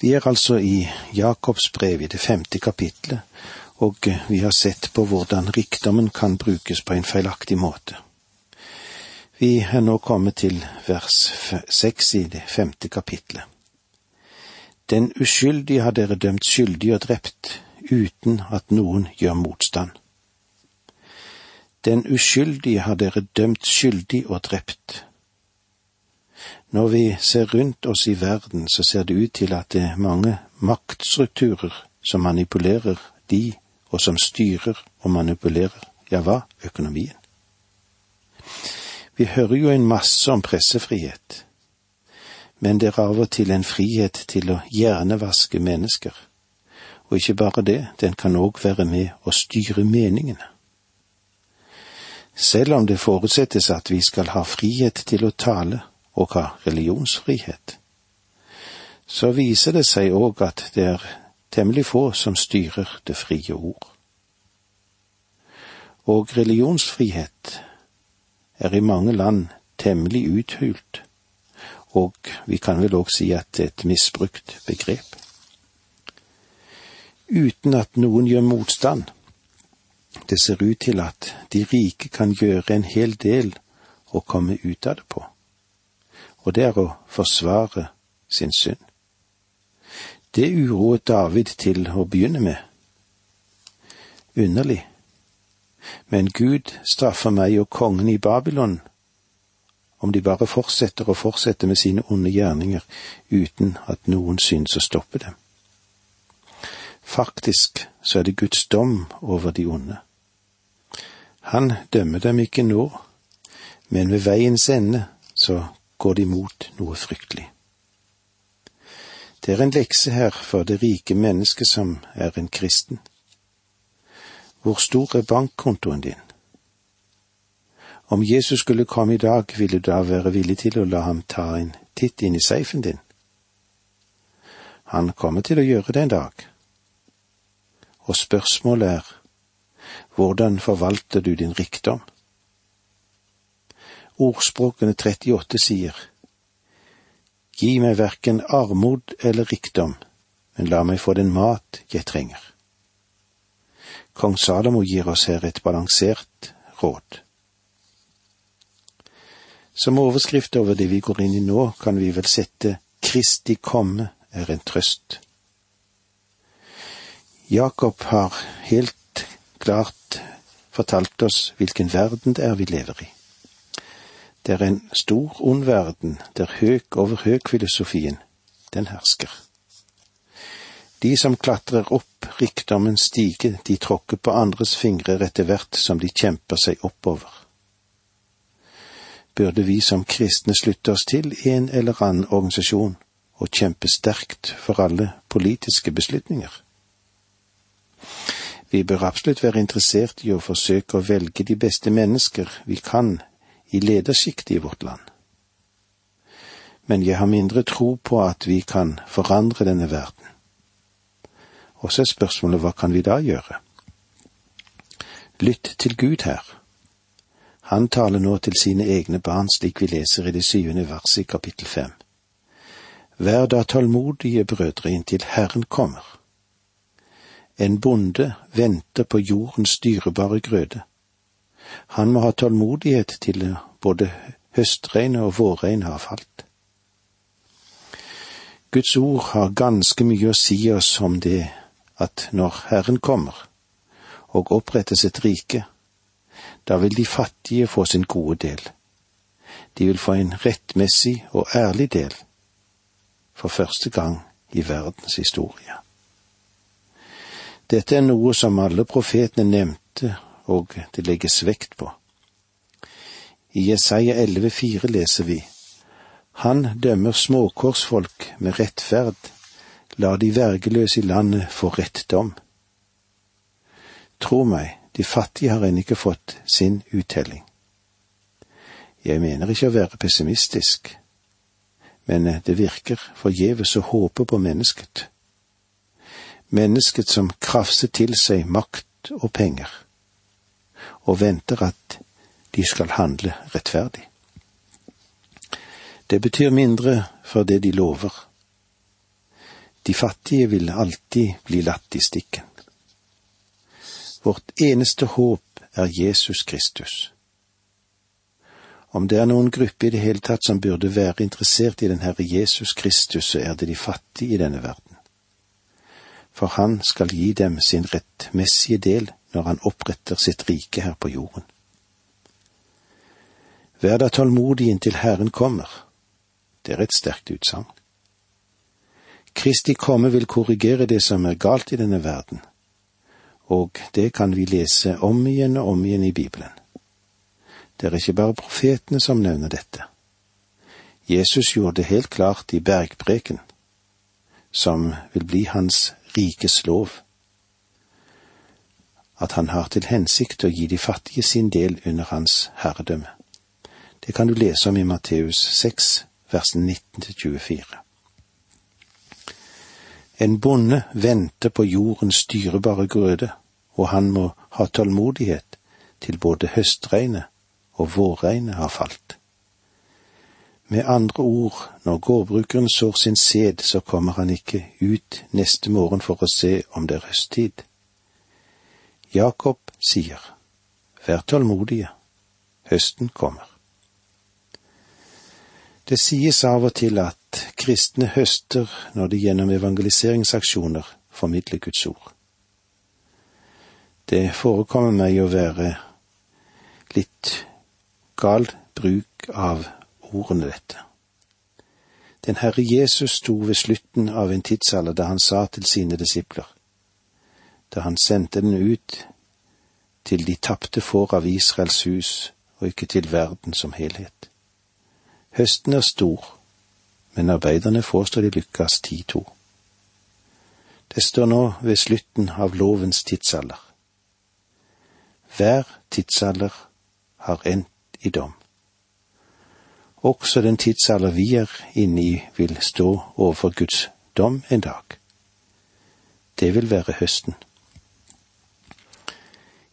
Vi er altså i Jakobs brev i det femte kapitlet, og vi har sett på hvordan rikdommen kan brukes på en feilaktig måte. Vi er nå kommet til vers seks i det femte kapitlet. Den uskyldige har dere dømt skyldig og drept, uten at noen gjør motstand. Den uskyldige har dere dømt skyldig og drept, når vi ser rundt oss i verden, så ser det ut til at det er mange maktstrukturer som manipulerer de, og som styrer og manipulerer, ja hva, økonomien. Vi hører jo en masse om pressefrihet, men det er av og til en frihet til å hjernevaske mennesker. Og ikke bare det, den kan òg være med å styre meningene. Selv om det forutsettes at vi skal ha frihet til å tale og hva religionsfrihet, så viser det seg òg at det er temmelig få som styrer det frie ord. Og religionsfrihet er i mange land temmelig uthult, og vi kan vel òg si at det er et misbrukt begrep. Uten at noen gjør motstand. Det ser ut til at de rike kan gjøre en hel del og komme ut av det på og det er å forsvare sin synd. Det uroet David til å begynne med. Underlig. Men Gud straffer meg og kongen i Babylon om de bare fortsetter og fortsetter med sine onde gjerninger uten at noen synes å stoppe dem. Faktisk så er det Guds dom over de onde. Han dømmer dem ikke nå, men ved veiens ende så går de mot noe fryktelig. Det er en lekse her for det rike mennesket som er en kristen. Hvor stor er bankkontoen din? Om Jesus skulle komme i dag, ville du da være villig til å la ham ta en titt inn i safen din? Han kommer til å gjøre det en dag. Og spørsmålet er, hvordan forvalter du din rikdom? Ordspråkene 38 sier, Gi meg verken armod eller rikdom, men la meg få den mat jeg trenger. Kong Salomo gir oss her et balansert råd. Som overskrift over det vi går inn i nå, kan vi vel sette Kristi komme er en trøst. Jakob har helt klart fortalt oss hvilken verden det er vi lever i. Det er en stor, ond verden der høk over høk-filosofien, den hersker. De som klatrer opp rikdommens stige, de tråkker på andres fingre etter hvert som de kjemper seg oppover. Burde vi som kristne slutte oss til en eller annen organisasjon og kjempe sterkt for alle politiske beslutninger? Vi bør absolutt være interessert i å forsøke å velge de beste mennesker vi kan i ledersjiktet i vårt land. Men jeg har mindre tro på at vi kan forandre denne verden. Og så er spørsmålet hva kan vi da gjøre? Lytt til Gud her. Han taler nå til sine egne barn slik vi leser i det syvende verset i kapittel fem. Vær da tålmodige, brødre, inntil Herren kommer. En bonde venter på jordens dyrebare grøde. Han må ha tålmodighet til både høstregnet og vårregnet har falt. Guds ord har ganske mye å si oss om det at når Herren kommer og opprettes et rike, da vil de fattige få sin gode del. De vil få en rettmessig og ærlig del for første gang i verdens historie. Dette er noe som alle profetene nevnte og det legges vekt på. I Jesaja 11,4 leser vi Han dømmer småkorsfolk med rettferd, lar de vergeløse i landet få rett dom. Tro meg, de fattige har ennå ikke fått sin uttelling. Jeg mener ikke å være pessimistisk, men det virker forgjeves å håpe på mennesket. Mennesket som krafser til seg makt og penger og venter at de skal handle rettferdig. Det betyr mindre for det de lover. De fattige vil alltid bli latt i stikken. Vårt eneste håp er Jesus Kristus. Om det er noen gruppe i det hele tatt som burde være interessert i den Herre Jesus Kristus, så er det de fattige i denne verden. For han skal gi dem sin rettmessige del når han oppretter sitt rike her på jorden. Vær da tålmodig inntil Herren kommer. Det er et sterkt utsagn. Kristi komme vil korrigere det som er galt i denne verden, og det kan vi lese om igjen og om igjen i Bibelen. Det er ikke bare profetene som nevner dette. Jesus gjorde det helt klart i bergpreken, som vil bli hans rikes lov, at han har til hensikt å gi de fattige sin del under hans herredømme. Det kan du lese om i Matteus 6, versene 19–24. En bonde venter på jordens dyrebare grøde, og han må ha tålmodighet til både høstregnet og vårregnet har falt. Med andre ord, når gårdbrukeren sår sin sæd, så kommer han ikke ut neste morgen for å se om det er høsttid. Jakob sier, Vær tålmodige, høsten kommer. Det sies av og til at kristne høster når de gjennom evangeliseringsaksjoner formidler Guds ord. Det forekommer meg å være litt gal bruk av ordene dette. Den Herre Jesus sto ved slutten av en tidsalder da han sa til sine disipler, da han sendte den ut til de tapte får av Israels hus og ikke til verden som helhet. Høsten er stor, men arbeiderne får de lykkes ti-to. Det står nå ved slutten av lovens tidsalder. Hver tidsalder har endt i dom. Også den tidsalder vi er inne i, vil stå overfor Guds dom en dag. Det vil være høsten.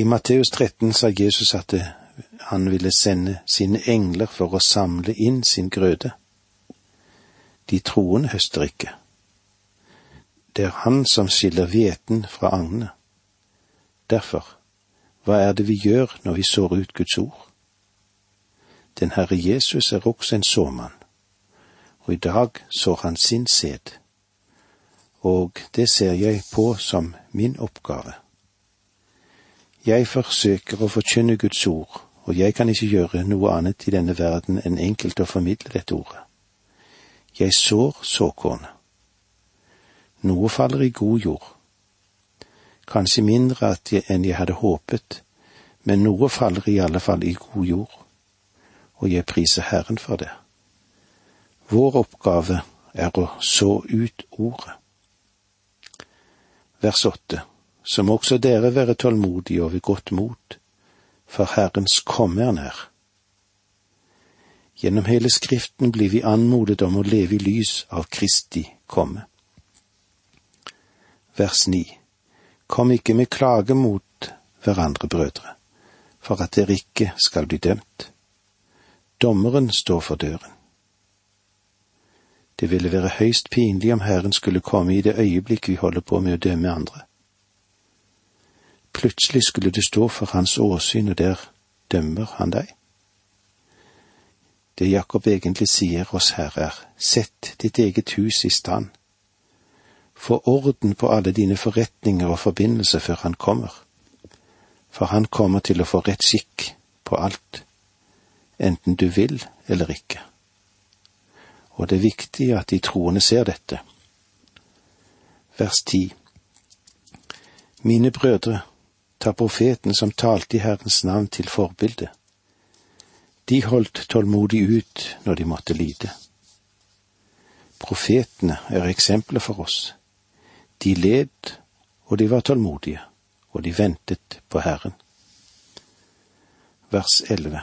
I Matteus 13 sa Jesus at han ville sende sine engler for å samle inn sin grøde. De troende høster ikke. Det er han som skiller hveten fra agnene. Derfor, hva er det vi gjør når vi sår ut Guds ord? Den Herre Jesus er også en såmann, og i dag sår han sin sæd, og det ser jeg på som min oppgave. Jeg forsøker å forkynne Guds ord, og jeg kan ikke gjøre noe annet i denne verden enn enkelt å formidle dette ordet. Jeg sår såkornet. Noe faller i god jord. Kanskje mindre enn jeg hadde håpet, men noe faller i alle fall i god jord og jeg priser Herren for det. Vår oppgave er å så ut ordet. Vers åtte. Så må også dere være tålmodige og ved godt mot, for Herrens komme er nær. Gjennom hele Skriften blir vi anmodet om å leve i lys av Kristi komme. Vers 9. Kom ikke med klage mot hverandre, brødre, for at dere ikke skal bli dømt. Dommeren står for døren. Det ville være høyst pinlig om Herren skulle komme i det øyeblikk vi holder på med å dømme andre. Plutselig skulle du stå for hans åsyn, og der dømmer han deg. Det Jakob egentlig sier oss her, er sett ditt eget hus i stand. Få orden på alle dine forretninger og forbindelser før han kommer, for han kommer til å få rett skikk på alt enten du vil eller ikke. Og det er viktig at de troende ser dette. Vers ti. Mine brødre, ta profeten som talte i Herrens navn til forbilde. De holdt tålmodig ut når de måtte lide. Profetene er eksempler for oss. De led, og de var tålmodige, og de ventet på Herren. Vers elleve.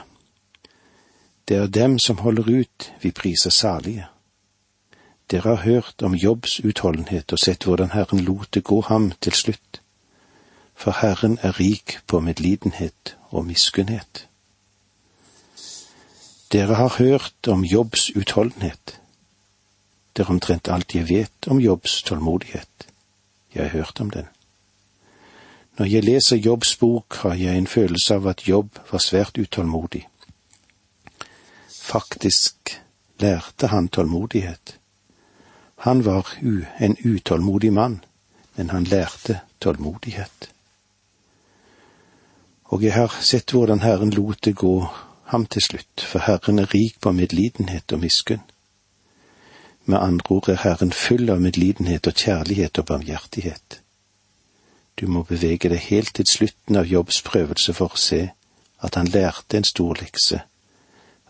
Det er dem som holder ut vi priser salige. Dere har hørt om Jobbs utholdenhet og sett hvordan Herren lot det gå ham til slutt. For Herren er rik på medlidenhet og miskunnhet. Dere har hørt om Jobbs utholdenhet. Det er omtrent alt jeg vet om Jobbs tålmodighet. Jeg har hørt om den. Når jeg leser Jobbs bok, har jeg en følelse av at Jobb var svært utålmodig. Faktisk lærte han tålmodighet. Han var en utålmodig mann, men han lærte tålmodighet. Og jeg har sett hvordan Herren lot det gå ham til slutt, for Herren er rik på medlidenhet og miskunn. Med andre ord er Herren full av medlidenhet og kjærlighet og barmhjertighet. Du må bevege deg helt til slutten av Jobbs prøvelse for å se at han lærte en stor lekse,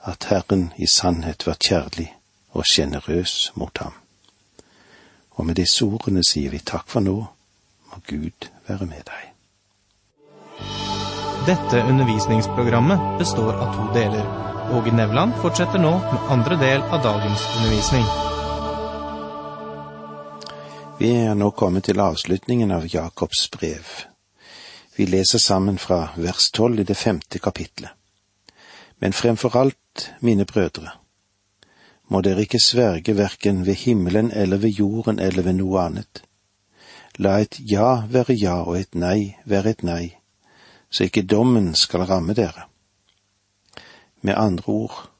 at Herren i sannhet var kjærlig og sjenerøs mot ham. Og med disse ordene sier vi takk for nå, må Gud være med deg. Dette undervisningsprogrammet består av to deler. Åge Nevland fortsetter nå med andre del av dagens undervisning. Vi er nå kommet til avslutningen av Jakobs brev. Vi leser sammen fra vers tolv i det femte kapitlet. Men fremfor alt, mine brødre, må dere ikke sverge verken ved himmelen eller ved jorden eller ved noe annet. La et ja være ja og et nei være et nei så ikke dommen skal ramme dere. Med andre ord,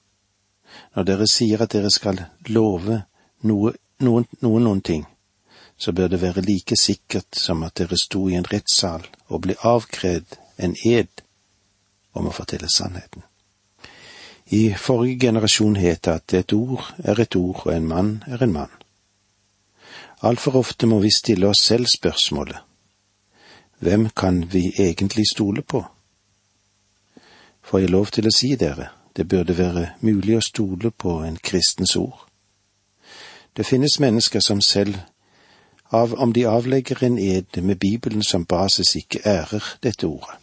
når dere sier at dere skal love noe, noen, noen, noen ting, så bør det være like sikkert som at dere sto i en rettssal og ble avkrevd en ed om å fortelle sannheten. I forrige generasjon het det at et ord er et ord og en mann er en mann. Altfor ofte må vi stille oss selv spørsmålet hvem kan vi egentlig stole på? Får jeg lov til å si dere, det burde være mulig å stole på en kristens ord. Det finnes mennesker som selv, av om de avlegger en ed med Bibelen som basis, ikke ærer dette ordet.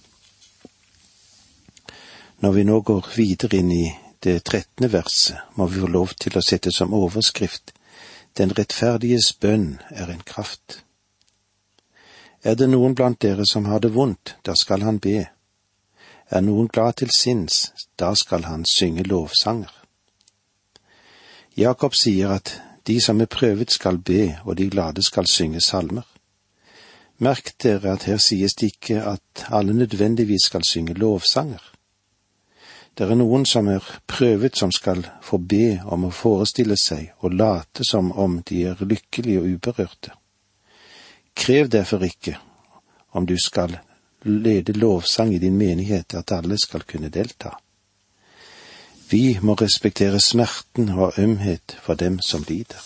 Når vi nå går videre inn i det trettende verset, må vi få lov til å sette som overskrift Den rettferdiges bønn er en kraft. Er det noen blant dere som har det vondt, da skal han be. Er noen glad til sinns, da skal han synge lovsanger. Jakob sier at de som er prøvet skal be, og de glade skal synge salmer. Merk dere at her sies det ikke at alle nødvendigvis skal synge lovsanger. Det er noen som er prøvet som skal få be om å forestille seg og late som om de er lykkelige og uberørte. Krev derfor ikke, om du skal lede lovsang i din menighet, at alle skal kunne delta. Vi må respektere smerten og ømhet for dem som lider.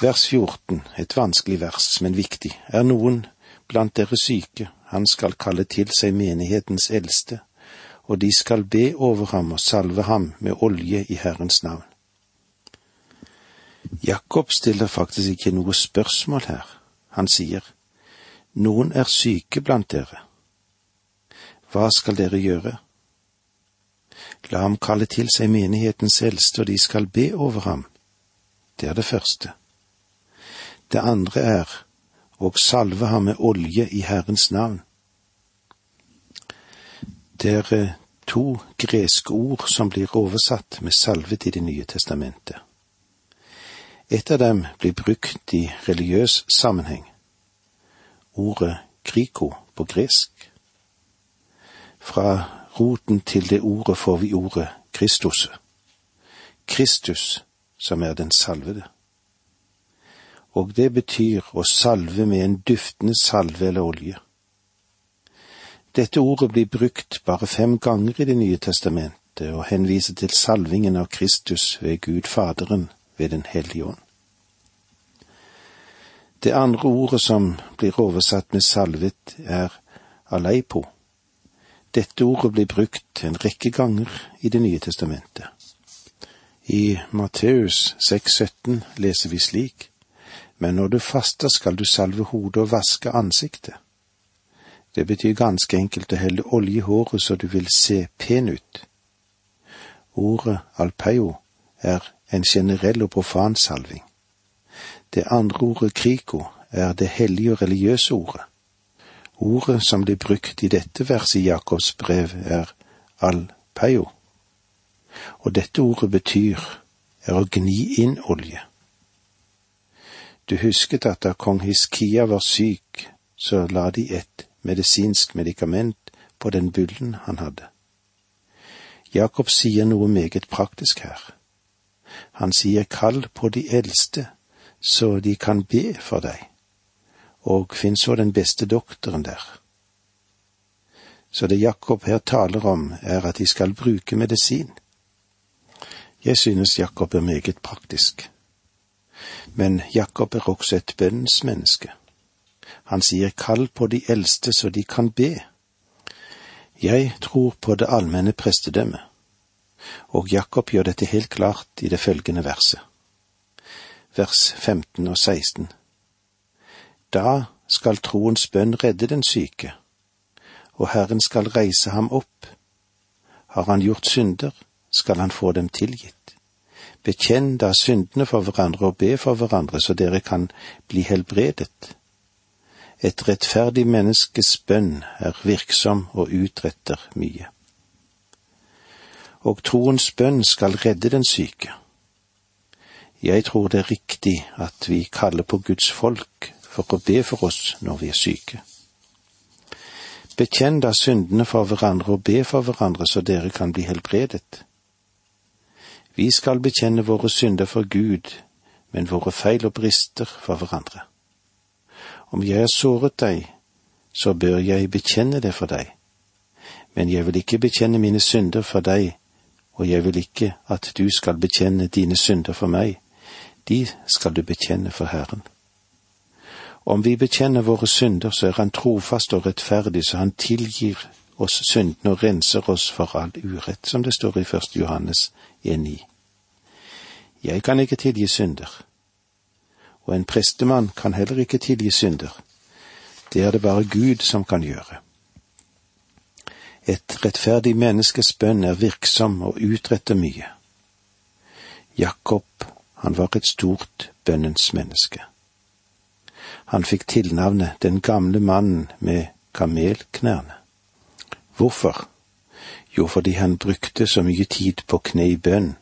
Vers 14, et vanskelig vers, men viktig, er noen blant dere syke, han skal kalle til seg menighetens eldste, og de skal be over ham og salve ham med olje i Herrens navn. Jakob stiller faktisk ikke noe spørsmål her. Han sier, Noen er syke blant dere. Hva skal dere gjøre? La ham kalle til seg menighetens eldste, og de skal be over ham. Det er det første. Det andre er å salve ham med olje i Herrens navn. Det er eh, to greske ord som blir oversatt med salvet i Det nye testamentet. Et av dem blir brukt i religiøs sammenheng. Ordet kriko på gresk. Fra roten til det ordet får vi ordet Kristus. Kristus, som er den salvede. Og det betyr å salve med en duftende salve eller olje. Dette ordet blir brukt bare fem ganger i Det nye testamentet og henviser til salvingen av Kristus ved Gud Faderen ved Den hellige ånd. Det andre ordet som blir oversatt med salvet, er aleipo. Dette ordet blir brukt en rekke ganger i Det nye testamentet. I Matteus 6,17 leser vi slik, men når du faster skal du salve hodet og vaske ansiktet. Det betyr ganske enkelt å helle olje i håret så du vil se pen ut. Ordet alpeio er en generell og profan salving. Det andre ordet kriko er det hellige og religiøse ordet. Ordet som blir brukt i dette verset i Jakobs brev, er alpeio. Og dette ordet betyr er å gni inn olje. Du husket at da kong Hiskia var syk, så la de et medisinsk medikament på den bullen han hadde. Jakob sier noe meget praktisk her. Han sier kall på de eldste, så de kan be for deg, og finn så den beste doktoren der. Så det Jakob her taler om, er at de skal bruke medisin. Jeg synes Jakob er meget praktisk. Men Jakob er også et bønnens menneske. Han sier kall på de eldste så de kan be. Jeg tror på det allmenne prestedømmet, og Jakob gjør dette helt klart i det følgende verset. Vers 15 og 16. Da skal troens bønn redde den syke, og Herren skal reise ham opp. Har han gjort synder, skal han få dem tilgitt. Bekjenn da syndene for hverandre og be for hverandre, så dere kan bli helbredet. Et rettferdig menneskes bønn er virksom og utretter mye. Og troens bønn skal redde den syke. Jeg tror det er riktig at vi kaller på Guds folk for å be for oss når vi er syke. Bekjenn da syndene for hverandre og be for hverandre så dere kan bli helbredet. Vi skal bekjenne våre synder for Gud, men våre feil og brister for hverandre. Om jeg har såret deg, så bør jeg bekjenne det for deg, men jeg vil ikke bekjenne mine synder for deg, og jeg vil ikke at du skal bekjenne dine synder for meg, de skal du bekjenne for Herren. Om vi bekjenner våre synder, så er Han trofast og rettferdig, så Han tilgir oss syndene og renser oss for all urett, som det står i 1. Johannes 1,9. Jeg kan ikke tilgi synder, og en prestemann kan heller ikke tilgi synder. Det er det bare Gud som kan gjøre. Et rettferdig menneskes bønn er virksom og utretter mye. Jakob, han var et stort bønnens menneske. Han fikk tilnavnet Den gamle mannen med kamelknærne. Hvorfor? Jo, fordi han brukte så mye tid på kne i bønn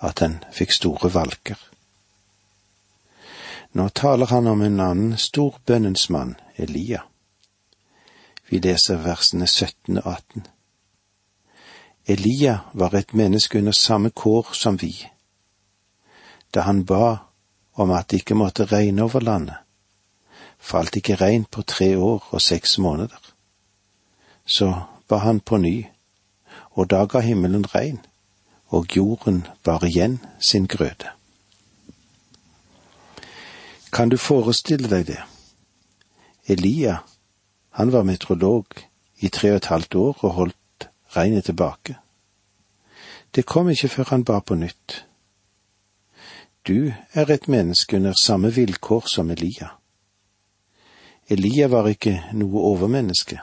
at han fikk store valker. Nå taler han om en annen stor bønnens mann, Elia. Vi leser versene 17 og 18. Elia var et menneske under samme kår som vi. Da han ba om at det ikke måtte regne over landet, falt ikke regn på tre år og seks måneder. Så ba han på ny, og da ga himmelen regn, og jorden bar igjen sin grøde. Kan du forestille deg det? Elia, han var meteorolog i tre og et halvt år og holdt regnet tilbake. Det kom ikke før han ba på nytt. Du er et menneske under samme vilkår som Elia. Elia var ikke noe overmenneske.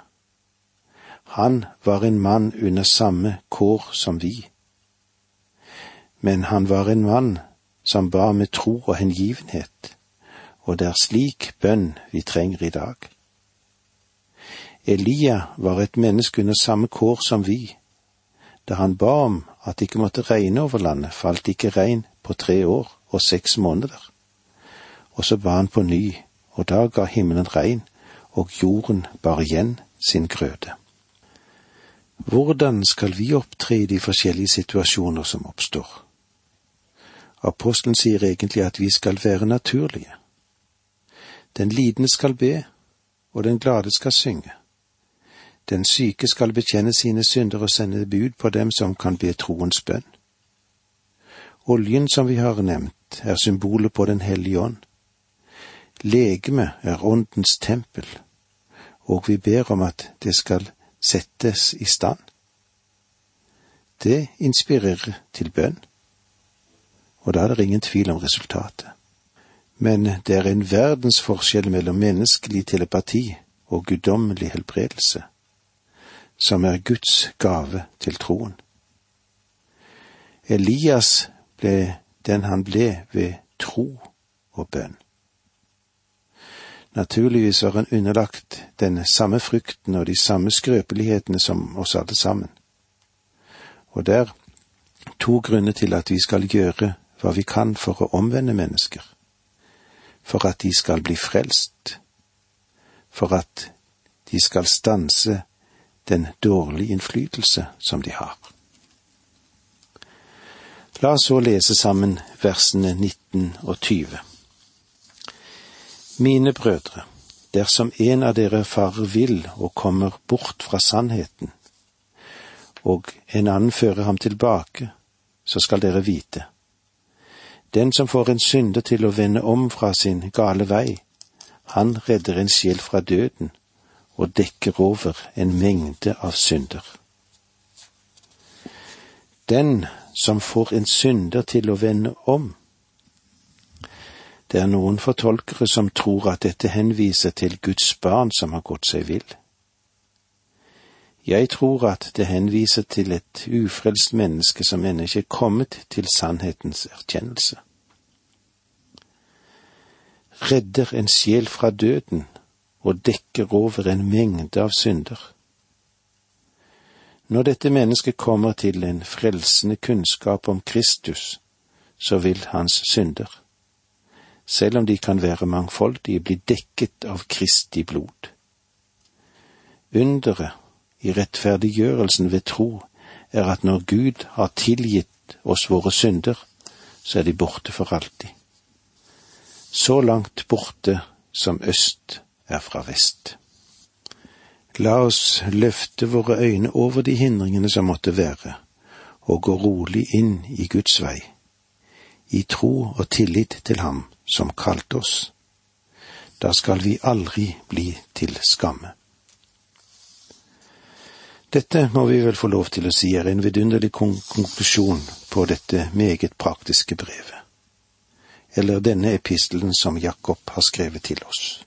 Han var en mann under samme kår som vi men han var en mann som ba med tro og hengivenhet, og det er slik bønn vi trenger i dag. Elia var et menneske under samme kår som vi. Da han ba om at det ikke måtte regne over landet, falt ikke regn på tre år og seks måneder. Og så ba han på ny, og da ga himmelen regn, og jorden bar igjen sin grøde. Hvordan skal vi opptre i de forskjellige situasjoner som oppstår? Apostelen sier egentlig at vi skal være naturlige. Den lidende skal be, og den glade skal synge. Den syke skal bekjenne sine synder og sende bud på dem som kan be troens bønn. Oljen som vi har nevnt, er symbolet på Den hellige ånd. Legeme er åndens tempel, og vi ber om at det skal settes i stand. Det inspirerer til bønn og da er det ingen tvil om resultatet. Men det er en verdensforskjell mellom menneskelig telepati og guddommelig helbredelse, som er Guds gave til troen. Elias ble den han ble ved tro og bønn. Naturligvis var han underlagt den samme frykten og de samme skrøpelighetene som oss alle sammen. Og det er to grunner til at vi skal gjøre hva vi kan for å omvende mennesker, for at de skal bli frelst, for at de skal stanse den dårlige innflytelse som de har. La oss så lese sammen versene 19 og 20. Mine brødre, dersom en av dere farer vill og kommer bort fra sannheten, og en annen fører ham tilbake, så skal dere vite. Den som får en synder til å vende om fra sin gale vei, han redder en sjel fra døden og dekker over en mengde av synder. Den som får en synder til å vende om. Det er noen fortolkere som tror at dette henviser til Guds barn som har gått seg vill. Jeg tror at det henviser til et ufrelst menneske som ennå ikke er kommet til sannhetens erkjennelse. Redder en sjel fra døden og dekker over en mengde av synder. Når dette mennesket kommer til en frelsende kunnskap om Kristus, så vil hans synder, selv om de kan være mangfoldige, bli dekket av Kristi blod. Underet i rettferdiggjørelsen ved tro er at når Gud har tilgitt oss våre synder, så er de borte for alltid. Så langt borte som øst er fra vest. La oss løfte våre øyne over de hindringene som måtte være, og gå rolig inn i Guds vei, i tro og tillit til Ham som kalte oss. Da skal vi aldri bli til skamme. Dette må vi vel få lov til å si er en vidunderlig konklusjon på dette meget praktiske brevet, eller denne epistelen som Jakob har skrevet til oss.